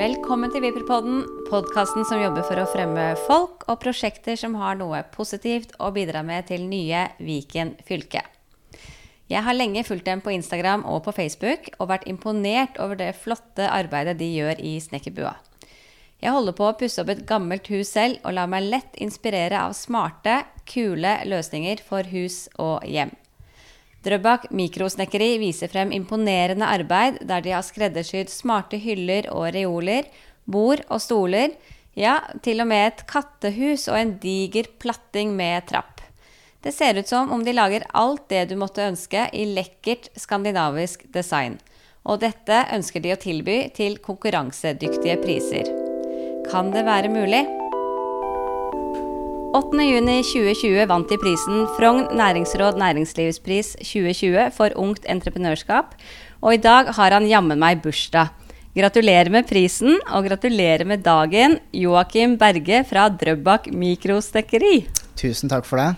Velkommen til Viperpodden, podkasten som jobber for å fremme folk og prosjekter som har noe positivt å bidra med til nye Viken fylke. Jeg har lenge fulgt dem på Instagram og på Facebook og vært imponert over det flotte arbeidet de gjør i snekkerbua. Jeg holder på å pusse opp et gammelt hus selv og lar meg lett inspirere av smarte, kule løsninger for hus og hjem. Drøbak mikrosnekkeri viser frem imponerende arbeid der de har skreddersydd smarte hyller og reoler, bord og stoler, ja, til og med et kattehus og en diger platting med trapp. Det ser ut som om de lager alt det du måtte ønske i lekkert skandinavisk design. Og dette ønsker de å tilby til konkurransedyktige priser. Kan det være mulig? 8.6.2020 vant de prisen Frogn næringsråd næringslivspris 2020 for ungt entreprenørskap, og i dag har han jammen meg bursdag. Gratulerer med prisen, og gratulerer med dagen, Joakim Berge fra Drøbak Mikrostekkeri. Tusen takk for det.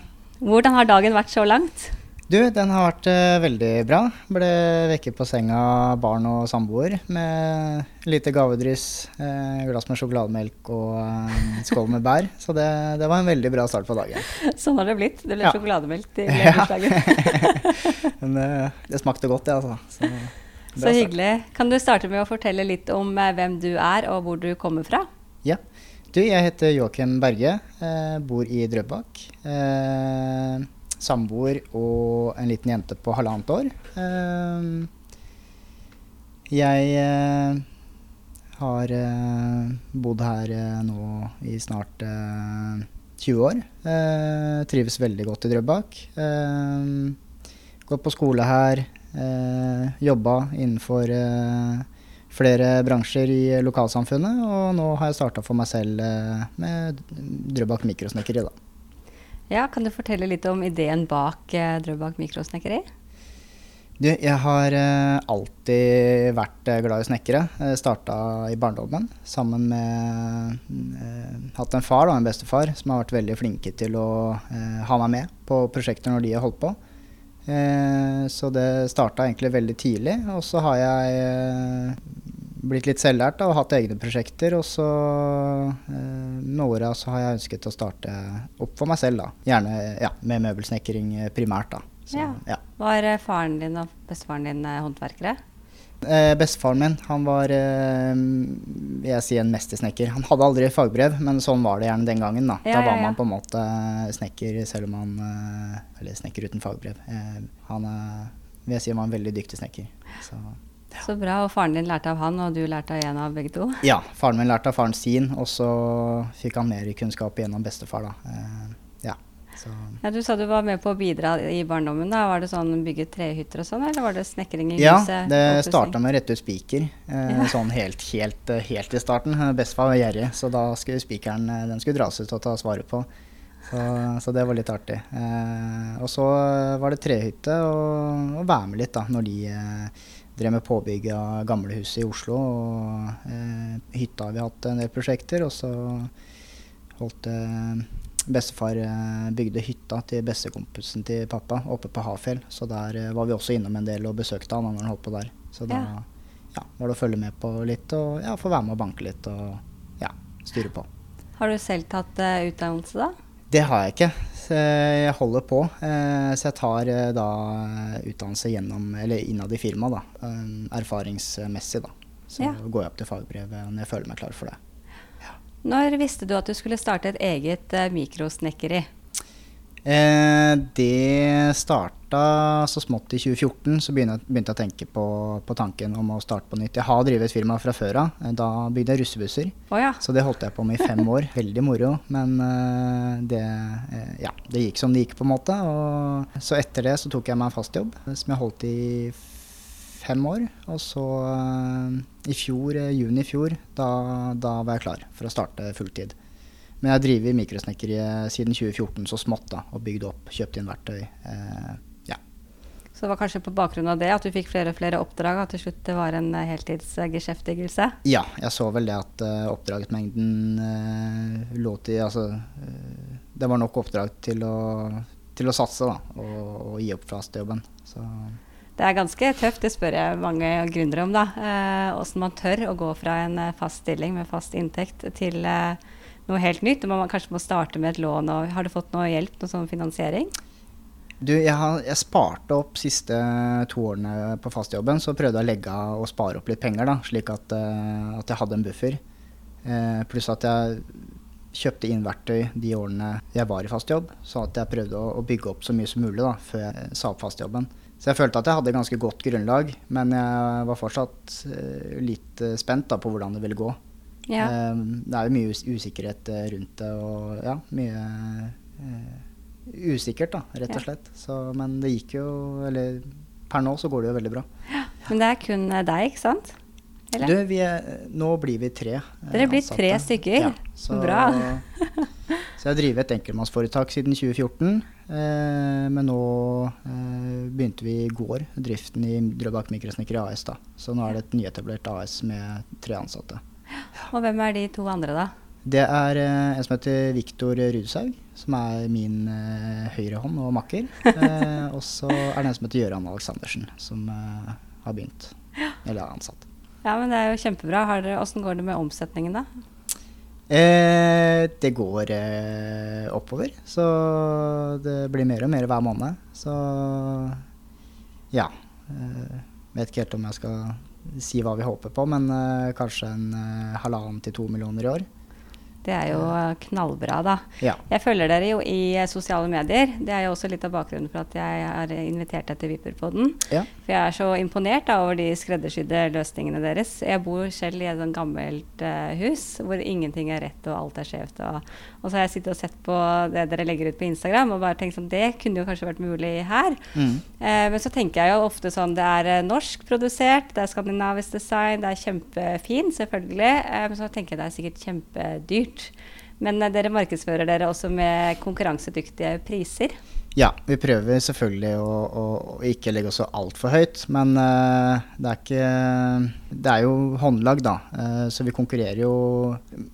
Hvordan har dagen vært så langt? Du, den har vært uh, veldig bra. Ble vekket på senga barn og samboer med lite gavedryss, uh, glass med sjokolademelk og uh, skål med bær. Så det, det, var en veldig bra start på dagen. Sånn har det blitt? Det ble ja. sjokolademelk til bursdagen? Men det smakte godt, det, altså. Så, Så hyggelig. Kan du starte med å fortelle litt om hvem du er og hvor du kommer fra? Ja. Du, jeg heter Joakim Berge, bor i Drøbak. Eh, samboer og en liten jente på halvannet år. Ehm, jeg eh, har eh, bodd her eh, nå i snart 20 år. Trives veldig godt i Drøbak. Gått på skole her. Jobba innenfor flere bransjer i lokalsamfunnet, og nå har jeg starta for meg selv med Drøbak mikrosnekkeri. da. Ja, Kan du fortelle litt om ideen bak eh, Drøbak mikrosnekkeri? Du, jeg har eh, alltid vært eh, glad i snekkere. Jeg starta i barndommen sammen med eh, Hatt en far og en bestefar som har vært veldig flinke til å eh, ha meg med på prosjekter når de har holdt på. Eh, så det starta egentlig veldig tidlig. Og så har jeg blitt litt selvlært og hatt egne prosjekter. Og så eh, med åra så har jeg ønsket å starte opp for meg selv, da. Gjerne ja, med møbelsnekring primært, da. Så, ja. ja. Var eh, faren din og bestefaren din eh, håndverkere? Eh, bestefaren min han var eh, jeg sier en mestersnekker. Han hadde aldri fagbrev, men sånn var det gjerne den gangen. Da, ja, da var man på en måte snekker selv om han eh, Eller snekker uten fagbrev. han vil jeg si var en veldig dyktig snekker. Så så bra. Og faren din lærte av han, og du lærte av en av begge to? Ja, faren min lærte av faren sin, og så fikk han mer kunnskap gjennom bestefar, da. Eh, ja, ja, Du sa du var med på å bidra i barndommen. da. Var det sånn bygge trehytter og sånn, eller var det snekring i ja, huset? Ja, det starta med å rette ut spiker. Eh, ja. Sånn helt, helt, helt, i starten. Bestefar var gjerrig, så da skulle spikeren eh, den skulle dras ut og tas vare på. Så, så, det var litt artig. Eh, og så var det trehytte og, og være med litt da, når de eh, drev med påbygg av gamlehuset i Oslo. Og eh, hytta har vi hatt en del prosjekter. Og så holdt eh, bestefar eh, bygde hytta til bestekompisen til pappa oppe på Hafjell. Så der eh, var vi også innom en del og besøkte han når han holdt på der. Så da ja. Ja, var det å følge med på litt og ja, få være med og banke litt og ja, styre på. Har du selv tatt uh, utdannelse, da? Det har jeg ikke. Jeg holder på. Eh, så jeg tar eh, da utdannelse gjennom, eller innad i firmaet, da. Erfaringsmessig, da. Så ja. går jeg opp til fagbrev når jeg føler meg klar for det. Ja. Når visste du at du skulle starte et eget eh, mikrosnekkeri? Eh, det starta så smått i 2014. Så begynte jeg, å tenke på, på, tanken om å starte på nytt. Jeg har drevet et firma fra før av. Da bygde jeg russebusser. Oh, ja. Så det holdt jeg på med i fem år. Veldig moro. Men uh, det, ja, det gikk som det gikk, på en måte. Og så etter det så tok jeg meg en fast jobb som jeg holdt i fem år. Og så i fjor, juni i fjor, da, da var jeg klar for å starte fulltid. Men jeg har drevet mikrosnekkeriet siden 2014 så smått da, og bygd opp, kjøpt inn verktøy. Eh, ja. Så det var kanskje på bakgrunn av det at du fikk flere og flere oppdrag, at til slutt det var en eh, heltidsgeskjeftigelse? Ja, jeg så vel det at uh, oppdragsmengden uh, lå til Altså uh, det var nok oppdrag til å, til å satse da, og, og gi opp fastjobben. Så Det er ganske tøft, det spør jeg mange gründere om. da. Åssen man tør å gå fra en fast stilling med fast inntekt til noe helt nytt. Man kanskje må starte med et lån. og Har du fått noe hjelp, noe sånn finansiering? Du, jeg, har, jeg sparte opp siste to årene på fastjobben. Så prøvde jeg å legge av og spare opp litt penger, da, slik at, uh, at jeg hadde en buffer. Uh, pluss at jeg kjøpte inn verktøy de årene jeg var i fast jobb, så at jeg prøvde å, å, bygge opp så mye som mulig da, før jeg sa opp fastjobben. Så jeg følte at jeg hadde ganske godt grunnlag, men jeg var fortsatt uh, litt uh, spent da, på hvordan det ville gå. Ja. Uh, det er jo mye us usikkerhet rundt det, og ja, mye usikkert, da, rett og slett. Så, men det gikk jo Eller per nå så går det jo veldig bra. Ja, men det er kun deg, ikke sant? Eller? Du, er, nå blir vi tre. Dere blir tre stykker? Ja, så, Bra. så jeg har drevet et enkeltmannsforetak siden 2014. Eh, men nå eh, begynte vi i går driften i Drøbak Mikrosnekker AS. da. Så nå er det et nyetablert AS med tre ansatte. Og hvem er de to andre, da? Det er eh, en som heter Viktor Rudsaug, som er min eh, høyrehånd og makker. Eh, og så er det en som heter Gøran Aleksandersen, som eh, har begynt. Eller er ansatt. Ja, men Det er jo kjempebra. Åssen går det med omsetningen, da? Eh, det går eh, oppover. Så det blir mer og mer hver måned. Så ja. Vet ikke helt om jeg skal si hva vi håper på, men eh, kanskje en eh, halvannen til to millioner i år. Det er jo knallbra, da. Ja. Jeg følger dere jo i eh, sosiale medier. Det er jo også litt av bakgrunnen for at jeg har invitert deg til Vipperpodden. Ja. For jeg er så imponert da, over de skreddersydde løsningene deres. Jeg bor selv i et sånt gammelt uh, hus hvor ingenting er rett og alt er skjevt. Og, og, så har jeg sittet og sett på det dere legger ut på Instagram og bare tenkt sånn Det kunne jo kanskje vært mulig her. Mm. Uh, men så tenker jeg jo ofte sånn Det er uh, norsk produsert, det er skandinavisk design, det er kjempefint, selvfølgelig. men så tenker jeg det er sikkert kjempedyrt dyrt. Men eh, dere markedsfører dere også med konkurransedyktige priser? Ja, vi prøver selvfølgelig å, å, å ikke legge oss så altfor høyt. Men uh, det er ikke Det er jo håndlag, da. Uh, så vi konkurrerer jo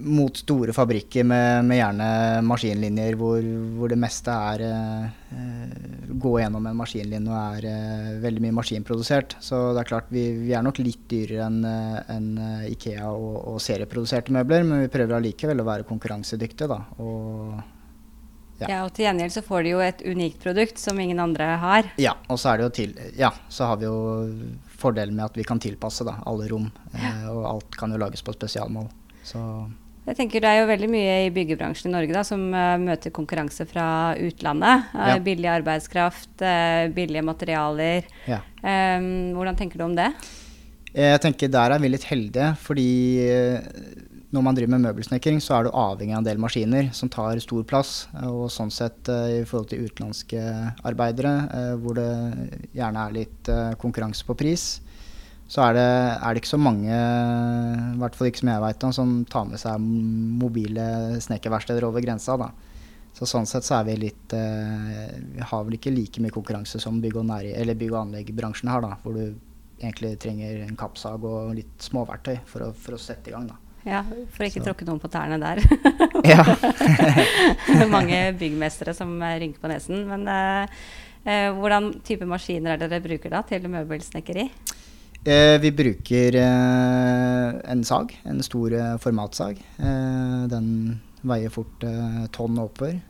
mot store fabrikker med, med gjerne maskinlinjer hvor, hvor, det meste er uh, Gå gjennom en maskinlinje og er veldig mye maskinprodusert. Så det er klart vi, vi er nok litt dyrere enn en Ikea og, og, serieproduserte møbler, men vi prøver allikevel å være konkurransedyktige, da. Og ja. ja. og til gjengjeld så får de jo et unikt produkt som ingen andre har. Ja, og så er det jo til Ja, så har vi jo fordelen med at vi kan tilpasse da, alle rom. Eh, og alt kan jo lages på spesialmål. Så jeg tenker Det er jo veldig mye i byggebransjen i Norge da, som uh, møter konkurranse fra utlandet. Uh, ja. Billig arbeidskraft, uh, billige materialer. Ja. Um, hvordan tenker du om det? Jeg tenker Der er vi litt heldige, fordi når man driver med møbelsnekring, så er du avhengig av en del maskiner som tar stor plass. Og sånn sett eh, i forhold til utenlandske arbeidere, eh, hvor det gjerne er litt eh, konkurranse på pris, så er det, er det ikke så mange, i hvert fall ikke som jeg vet om, som tar med seg mobile snekkerverksteder over grensa. da. Så sånn sett så er vi litt Vi har vel ikke like mye konkurranse som bygg- og, næri, bygg og anleggsbransjen har, da, hvor du egentlig trenger en kappsag og litt småverktøy for å, for å sette i gang. da. Ja, For ikke tråkke noen på tærne der. ja. Mange byggmestere som eh, rynker på nesen. Men eh, eh, hvordan type maskiner er det dere bruker da til møbelsnekkeri? Eh, vi bruker eh, en sag, en stor eh, formatsag. den veier fort tonn oppover.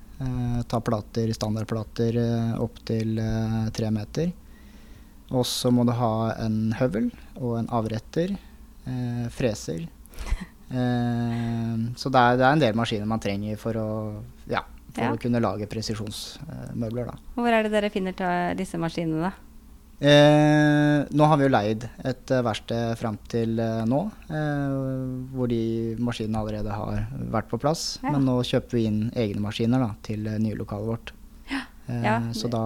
tar plater, standardplater opp til tre meter. Og så må du ha en høvel og en avretter. freser så det er, det er, en del maskiner man trenger for å, ja, for ja. å kunne lage presisjonsmøbler. Hvor er det dere finner disse maskinene? Uh, nå har vi jo leid et verksted fram til nå, hvor de maskinene allerede har vært på plass. Ja. Men nå kjøper vi inn egne maskiner da, til nye lokalet vårt. Ja. Så da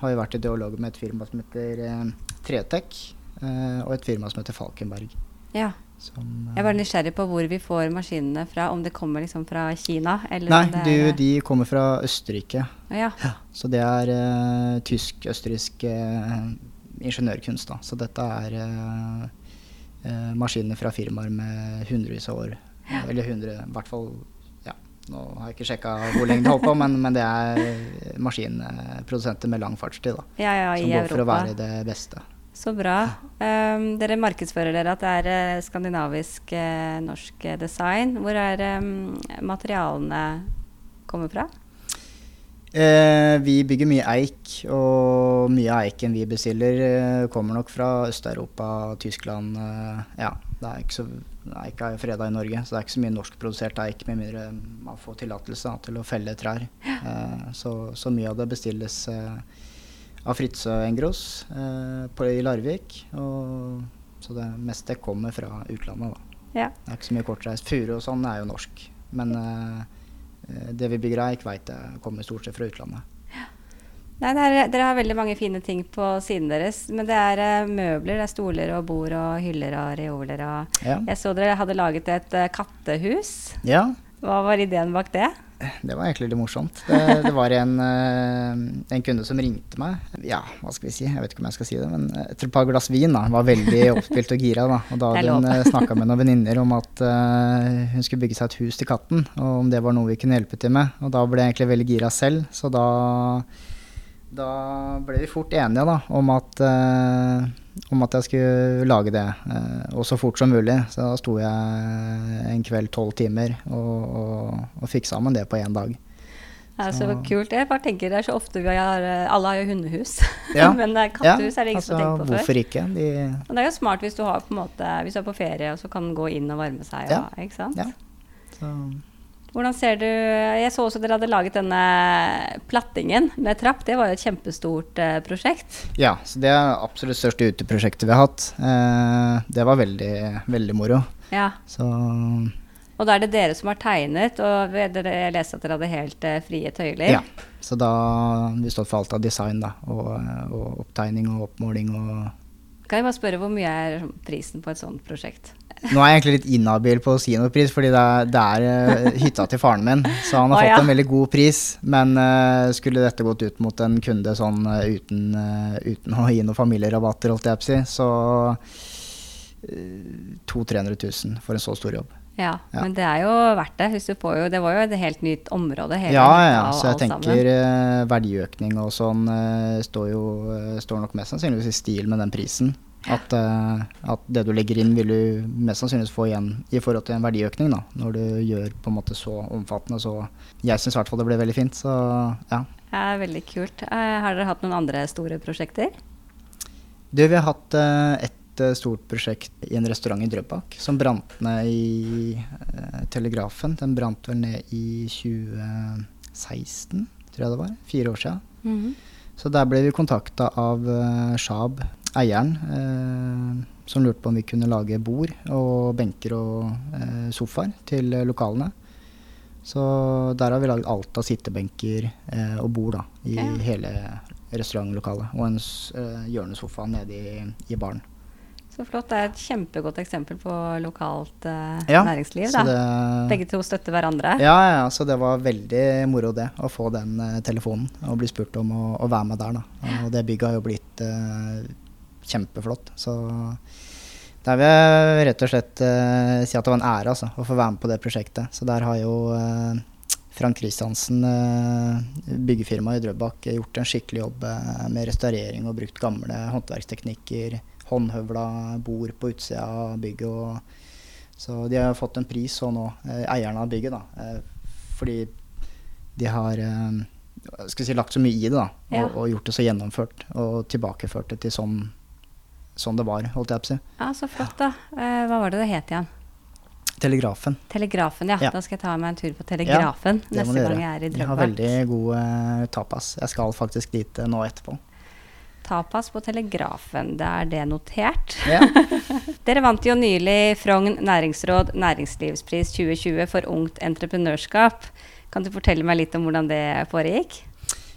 har vi vært i dialog med et firma som heter Tretec, og et firma som heter Falkenberg. Ja. Som, jeg var nysgjerrig på hvor vi får maskinene fra. Om det kommer liksom fra Kina? nei, du, de kommer fra Østerrike. Ja. Ja, så det er uh, tysk-østerriksk uh, ingeniørkunst. Da. Så dette er uh, maskiner fra firmaer med hundrevis av år. Eller hundre, i hvert fall ja, Nå har jeg ikke sjekka hvor lenge det holdt på, men, men, det er maskinprodusenter med lang fartstid. Da, som går for å være det beste. Så bra. Um, dere markedsfører dere at det er uh, skandinavisk uh, norsk design. Hvor er um, materialene kommer fra? Eh, vi bygger mye eik, og mye av eiken vi bestiller, eh, kommer nok fra Øst-Europa, Tyskland. Eh, ja, det er ikke så, eik er freda i Norge, så det er ikke så mye norskprodusert eik med mindre man får tillatelse til å felle trær. Eh, så, så, mye av det bestilles eh, av Fritzøe Engros eh, i Larvik. Og, så det meste kommer fra utlandet, da. Ja. Det er ikke så mye kortreist. Furu og sånn er jo norsk. Men Eh, det vi bygger eik, veit jeg kommer stort sett fra utlandet. Ja. Nei, er, dere har veldig mange fine ting på siden deres. Men det er uh, møbler, det er stoler og bord og hyller og reoler og ja. Jeg så dere hadde laget et uh, kattehus. Ja. Hva var ideen bak det? Det var egentlig litt morsomt. Det, det var en, eh, en, kunde som ringte meg. Ja, hva skal vi si? Jeg vet ikke om jeg skal si det, men etter et par glass vin da, var veldig oppspilt og gira. Da. Og da hadde hun eh, snakka med noen venninner om at uh, hun skulle bygge seg et hus til katten, og om det var noe vi kunne hjelpe til med. Og da ble jeg egentlig veldig gira selv, så da, da ble vi fort enige da, om at eh, om at jeg skulle lage det, eh, og så fort som mulig. Så da sto jeg en kveld tolv timer og, og, og fikk sammen det på én dag. Det er så, så kult. Jeg bare tenker det er så ofte vi har Alle har jo hundehus, ja. men eh, kattehus ja, er det ingen altså, som har tenkt på før. Hvorfor ikke? De... Og det er jo smart hvis du, har, på måte, hvis du er på ferie og så kan gå inn og varme seg. Og, ja. Ikke sant? Ja. Så hvordan ser du Jeg så også dere hadde laget denne plattingen med trapp. Det var jo et kjempestort eh, prosjekt. Ja, så det er absolutt største uteprosjektet vi har hatt. Eh, det var veldig, veldig moro. Ja. Så og da er det dere som har tegnet, og dere, jeg leste at dere hadde helt eh, frie tøyler? Ja, så da har vi stått for alt av design da, og, og opptegning og oppmåling og Kan jeg bare spørre hvor mye er prisen på et sånt prosjekt? Nå er jeg egentlig litt inhabil på å si noe pris, fordi det er, det er uh, hytta til faren min. Så han har oh, fått ja. en veldig god pris. Men uh, skulle dette gått ut mot en kunde sånn uh, uten, uten, å gi noen familierabatter, holdt jeg på å si, så 200 000-300 000 for en så stor jobb. Ja, ja, men det er jo verdt det. Jo, det var jo et helt nytt område. ja, ja, så jeg tenker uh, verdiøkning og sånn uh, står jo uh, står nok mest sannsynligvis i stil med den prisen. At, uh, at, det du legger inn, vil du mest sannsynlig få igjen i forhold til en verdiøkning. Da, når du gjør på en måte så omfattende. Så jeg syns i hvert fall det ble veldig fint. Så ja. ja veldig kult. Uh, har dere hatt noen andre store prosjekter? Du, vi har hatt uh, et stort prosjekt i en restaurant i Drøbak som brant ned i Telegrafen. Den brant vel ned i 2016, tror jeg det var. Fire år siden. Mm -hmm. Så der ble vi kontakta av Shab eieren eh, som lurte på om vi kunne lage bord og benker og eh, sofaer til lokalene. Så der har vi lagd alt av sittebenker eh, og bord da, i ja. hele restaurantlokalet. Og en hjørnesofa nede i, i baren. Så flott. Det er et kjempegodt eksempel på lokalt uh, ja, næringsliv. Det, Begge to støtter hverandre. Ja, ja, så det var veldig moro det. Å få den uh, telefonen og bli spurt om å, å, være med der. Da. Og det bygget har jo blitt uh, kjempeflott. Så der vil jeg rett og slett uh, si at det var en ære altså, å få være med på det prosjektet. Så der har jo uh, Frank Kristiansen, uh, byggefirmaet i Drøbak, gjort en skikkelig jobb med restaurering og brukt gamle håndverksteknikker. Håndhøvla bord på utsida av bygget. Og, så de har fått en pris så nå, eierne av bygget, da. fordi de har si, lagt så mye i det da, og, og gjort det så gjennomført og tilbakeført det til sånn sånn det var, holdt jeg på å si. Ja, Så flott, da. Eh, hva var det det het igjen? Telegrafen. Telegrafen, ja. ja. Da skal jeg ta meg en tur på Telegrafen ja, neste gang jeg er i Drøbak. De har veldig god uh, tapas. Jeg skal faktisk dit uh, nå etterpå. Tapas på Telegrafen, da er det notert. Ja. Dere vant jo nylig Frogn næringsråd næringslivspris 2020 for ungt entreprenørskap. Kan du fortelle meg litt om hvordan det foregikk?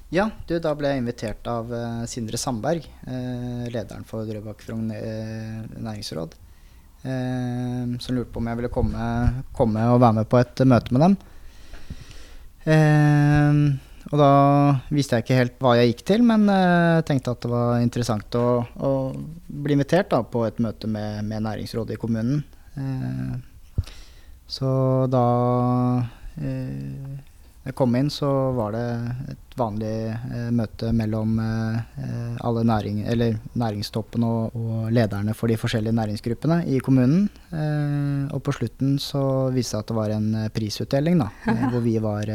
Ja, du, da ble jeg invitert av uh, Sindre Sandberg, uh, lederen for Drøbak Frogn uh, næringsråd, som lurte på om jeg ville komme, komme, og være med på et møte med dem. og da visste jeg ikke helt hva jeg gikk til, men tenkte at det var interessant å, å bli invitert da, på et møte med, med næringsrådet i kommunen. så da jeg kom inn, så var det et vanlig eh, møte mellom eh, eh, alle næring, eller næringstoppen og, og, lederne for de forskjellige næringsgruppene i kommunen. Eh, og på slutten så viste det at det var en eh, prisutdeling, da, hvor vi var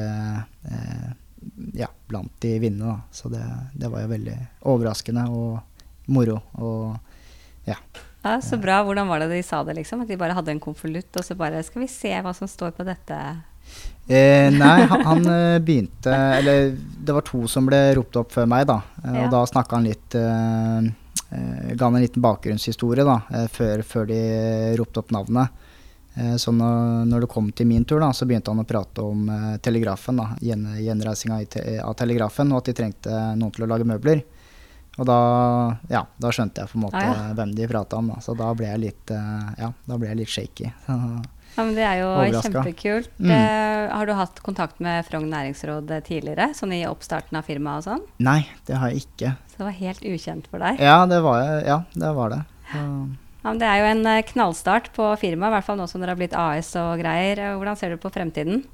ja, blant de vinnende. Så det, det, var jo veldig overraskende og moro. Og ja. Ja, Så bra. Hvordan var det de sa det, liksom? At de bare hadde en konvolutt, og så bare Skal vi se hva som står på dette? Eh, nei, han, han, eh, begynte Eller det var to som ble ropt opp før meg, da. Eh, ja. Og da snakka han litt eh, eh, Ga han en liten bakgrunnshistorie da, eh, før, før, de ropte opp navnet. så når, når, det kom til min tur, da, så begynte han å prate om telegrafen. da, gjen, Gjenreisinga av telegrafen, og at de trengte noen til å lage møbler. Og da, ja, da skjønte jeg på en måte ja. hvem de prata om. Da. Så da ble jeg litt, ja, da ble jeg litt shaky. Ja, men Det er jo kjempekult. Mm. Uh, har du hatt kontakt med Frogn næringsråd tidligere? Sånn i oppstarten av firmaet og sånn? Nei, det har jeg ikke. Så det var helt ukjent for deg? Ja, det var, ja, det, var det. Ja. men det er jo en eh, knallstart på firmaet, i hvert fall nå som dere har blitt AS og greier. Hvordan ser du på fremtiden?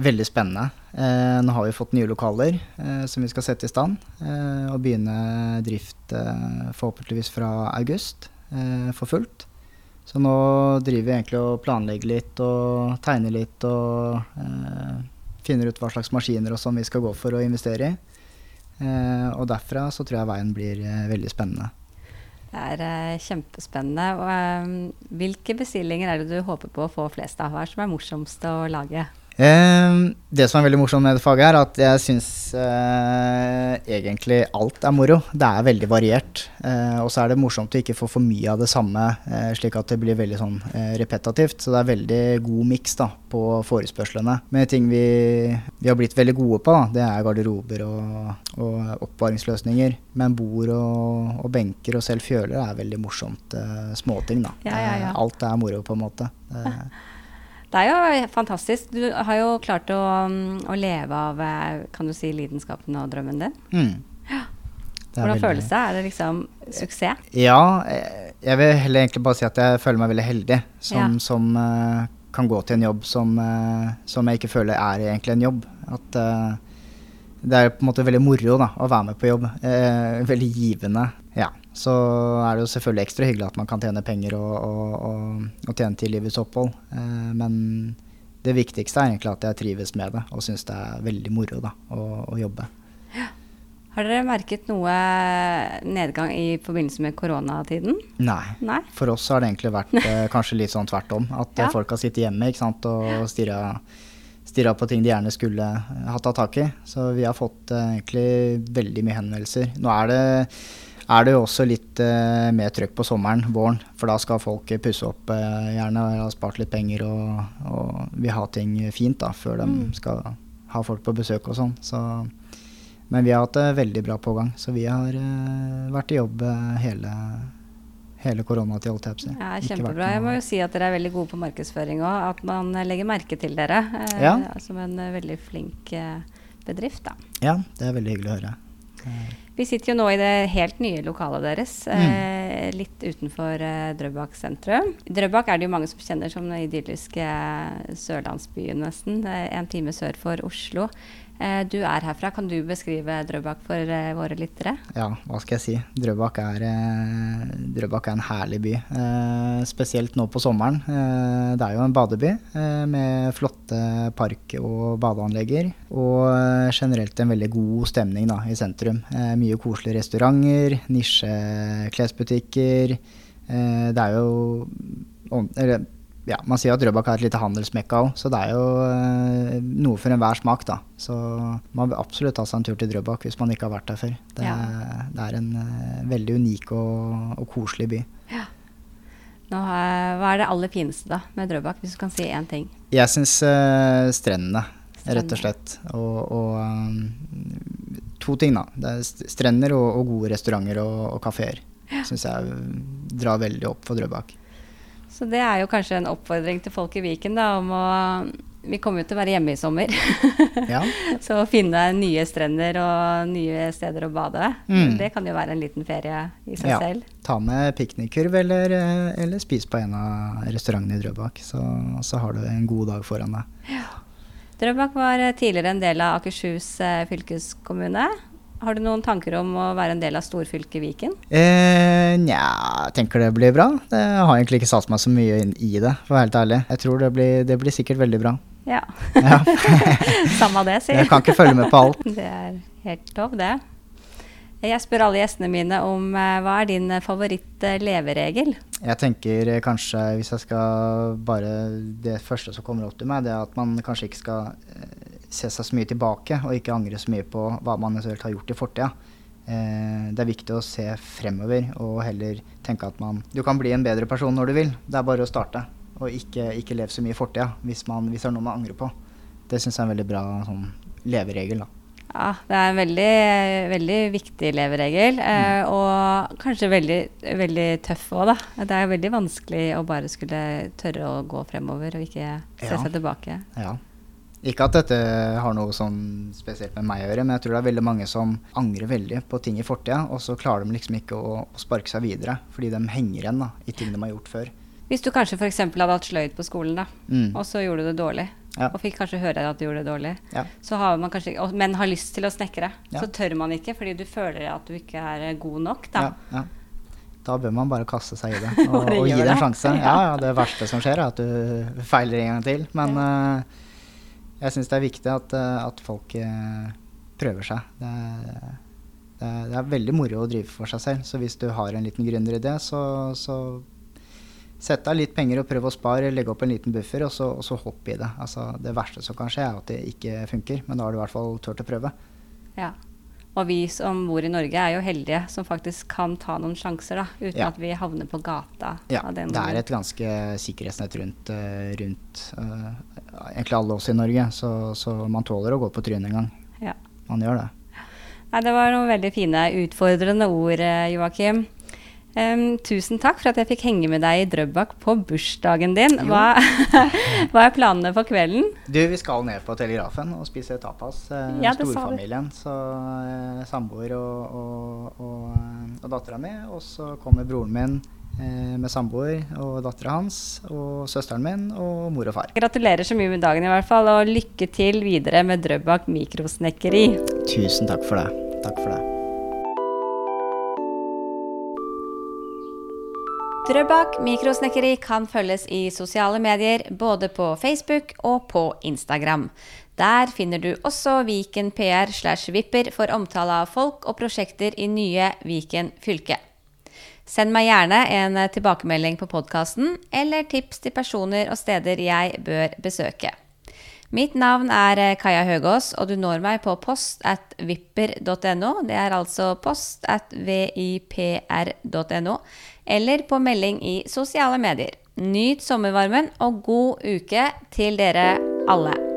Veldig spennende. Eh, nå har vi fått nye lokaler eh, som vi skal sette i stand. Eh, og begynne drift eh, forhåpentligvis fra august for fullt. Så nå driver vi egentlig og planlegger litt og tegner litt og eh, finner ut hva slags maskiner og sånn vi skal gå for å investere i. Eh, og derfra så tror jeg veien blir eh, veldig spennende. Det er eh, kjempespennende. Og, eh, hvilke bestillinger er det du håper på å få flest av? Hva er som er morsomst å lage? Uh, det som er veldig morsomt med det faget, er at jeg syns eh, egentlig alt er moro. Det er veldig variert. Eh, og så er det morsomt å ikke få for mye av det samme, eh, slik at det blir veldig sånn repetativt. Så det er veldig god miks på forespørslene. Men ting vi, vi, har blitt veldig gode på, da, det er garderober og, og oppvaringsløsninger. Men bord og, og, benker og selv fjøler er veldig morsomt. småting, da. Ja, ja, ja. alt er moro, på en måte. Det, det er jo fantastisk. Du har jo klart å, um, å leve av eh, kan du si, lidenskapen og drømmen din. Mm. Ja. Hvordan veldig... føles det? Er det liksom suksess? Ja, eh, jeg vil heller egentlig bare si at jeg føler meg veldig heldig som, ja. som uh, kan gå til en jobb som, uh, som, jeg ikke føler er egentlig en jobb. At uh, det er på en måte veldig moro da, å være med på jobb. veldig givende. Ja. Så er det jo selvfølgelig ekstra hyggelig at man kan tjene penger og, og, og, og tjene til livets opphold. Eh, men det viktigste er egentlig at jeg trives med det og syns det er veldig moro da, å, å jobbe. Ja. Har dere merket noe nedgang i forbindelse med koronatiden? Nei. Nei? For oss har det egentlig vært eh, kanskje litt sånn tvert om. At ja. folk har sittet hjemme ikke sant, og stirra, stirra på ting de gjerne skulle ha tatt tak i. Så vi har fått uh, egentlig veldig mye henvendelser. Nå er det er det jo også litt uh, mer trøkk på sommeren, våren. For da skal folk pusse opp uh, gjerne og ha spart litt penger og, og vil ha ting fint da, før de mm. skal ha folk på besøk og sånn. Så, men vi har hatt det veldig bra pågang. Så vi har vært i jobb hele, hele koronatida, jeg på. Ja, kjempebra. Jeg må jo si at dere er veldig gode på markedsføring òg. At man legger merke til dere ja. som en veldig flink bedrift, da. Ja, det er veldig hyggelig å høre. Vi sitter jo nå i det helt nye lokalet deres, mm. eh, litt utenfor eh, Drøbak sentrum. Drøbak er det jo mange som kjenner som den idylliske eh, sørlandsbyen, nesten. En time sør for Oslo. Eh, du er herfra. Kan du beskrive Drøbak for eh, våre lyttere? Ja, hva skal jeg si. Drøbak er, eh, Drøbak er en herlig by. spesielt nå på sommeren. det er jo en badeby med flotte park- og badeanlegger. Og generelt en veldig god stemning da, i sentrum. mye koselige restauranter, nisjeklesbutikker. det er jo ja, man sier at Drøbak er et lite handelsmekka òg, så det er jo eh, noe for enhver smak, da. Så man vil absolutt ta seg en tur til Drøbak hvis man ikke har vært der før. Det, ja. det er en uh, veldig unik og, og, koselig by. Ja. Nå, hva er det aller fineste da med Drøbak, hvis du kan si én ting? Jeg syns uh, strendene, rett og slett. Og, og um, to ting, da. Det er strender og, og gode restauranter og, og kafeer. Ja. Syns jeg drar veldig opp for Drøbak. Så det er jo kanskje en oppfordring til folk i Viken da, om å Vi kommer jo til å være hjemme i sommer. ja. Så å finne nye strender og nye steder å bade, mm. det kan jo være en liten ferie i seg ja. selv. Ta med piknikkurv eller, eller, spis på en av restaurantene i Drøbak, så, så, har du en god dag foran deg. Ja. Drøbak var eh, tidligere en del av Akershus eh, fylkeskommune. Har du noen tanker om å være en del av storfylket Viken? Eh, Nja, jeg tenker det blir bra. Det har egentlig ikke satt meg så mye inn i det, for å være helt ærlig. Jeg tror det blir, det blir sikkert veldig bra. Ja. Ja. Samme det, sier Jeg kan ikke følge med på alt. Det er helt lov, det. Jeg spør alle gjestene mine om eh, hva er din favoritt-leveregel? Jeg tenker eh, kanskje, hvis jeg skal bare Det første som kommer opp til meg, det er at man kanskje ikke skal eh, se seg så mye tilbake, og ikke angre så mye på hva man eventuelt har gjort i fortida. Eh, det er viktig å se fremover og heller tenke at man Du kan bli en bedre person når du vil. Det er bare å starte. Og ikke, ikke leve så mye i fortida hvis, hvis det er noe man angrer på. Det syns jeg er en veldig bra sånn, leveregel. da. Ja, det er en veldig, veldig viktig leveregel, eh, og kanskje veldig, veldig tøff òg, da. Det er veldig vanskelig å bare skulle tørre å gå fremover og ikke se Ja. seg tilbake. Ja. Ikke at dette har noe sånn spesielt med meg å gjøre, men jeg tror det er veldig mange som angrer veldig på ting i fortida, og så klarer de liksom ikke å, å sparke seg videre, fordi de henger igjen da, i ting de har gjort før. Hvis du kanskje f.eks. hadde hatt sløyd på skolen, da, Mm. og så gjorde du det dårlig, Ja. og fikk kanskje høre at du gjorde det dårlig, Ja. så har man kanskje, og, men har lyst til å snekre, Ja. så tør man ikke fordi du føler at du ikke er god nok. Da. Da bør man bare kaste seg i det og, og gi det en sjanse. Ja. Det verste som skjer, er at du feiler en gang til. Men eh, jeg syns det er viktig at, eh, at folk eh, prøver seg. Det er, det, det er veldig moro å drive for seg selv. Så hvis du har en liten gründeridé, så, så sett av litt penger og prøv å spare, legge opp en liten buffer, og så, og så hopp i det. Altså, det verste som kan skje, er at det ikke funker, men da har du i hvert fall turt å prøve. Ja. Og vi som bor i Norge er jo heldige som faktisk kan ta noen sjanser, da, uten Ja. at vi havner på gata. Ja, det er et ganske sikkerhetsnett rundt, eh, rundt uh, egentlig alle oss i Norge, så, så man tåler å gå på trynet en gang. Ja. Man gjør det. Nei, det var noen veldig fine, utfordrende ord, eh, Joakim. Em, tusen takk for at jeg fikk henge med deg i Drøbak på bursdagen din. Hva, hva er planene for kvelden? Du, vi skal ned på Telegrafen og spise tapas. Eh, Ja, storfamilien. Så eh, samboer og, og, og, og dattera mi. Og så kommer broren min eh, med samboer og dattera hans. Og søsteren min og mor og far. Gratulerer så mye med dagen i hvert fall, og lykke til videre med Drøbak mikrosnekkeri. Tusen takk for det. Takk for det. Drøbak mikrosnekkeri kan følges i sosiale medier, både på Facebook og på Instagram. Der finner du også Viken PR slash Vipper for omtale av folk og prosjekter i nye Viken fylke. Send meg gjerne en tilbakemelding på podkasten, eller tips til personer og steder jeg bør besøke. Mitt navn er Kaja Høgås, og du når meg på post at vipper.no. Det er altså post at vipr.no, eller på melding i sosiale medier. Nyt sommervarmen og god uke til dere alle.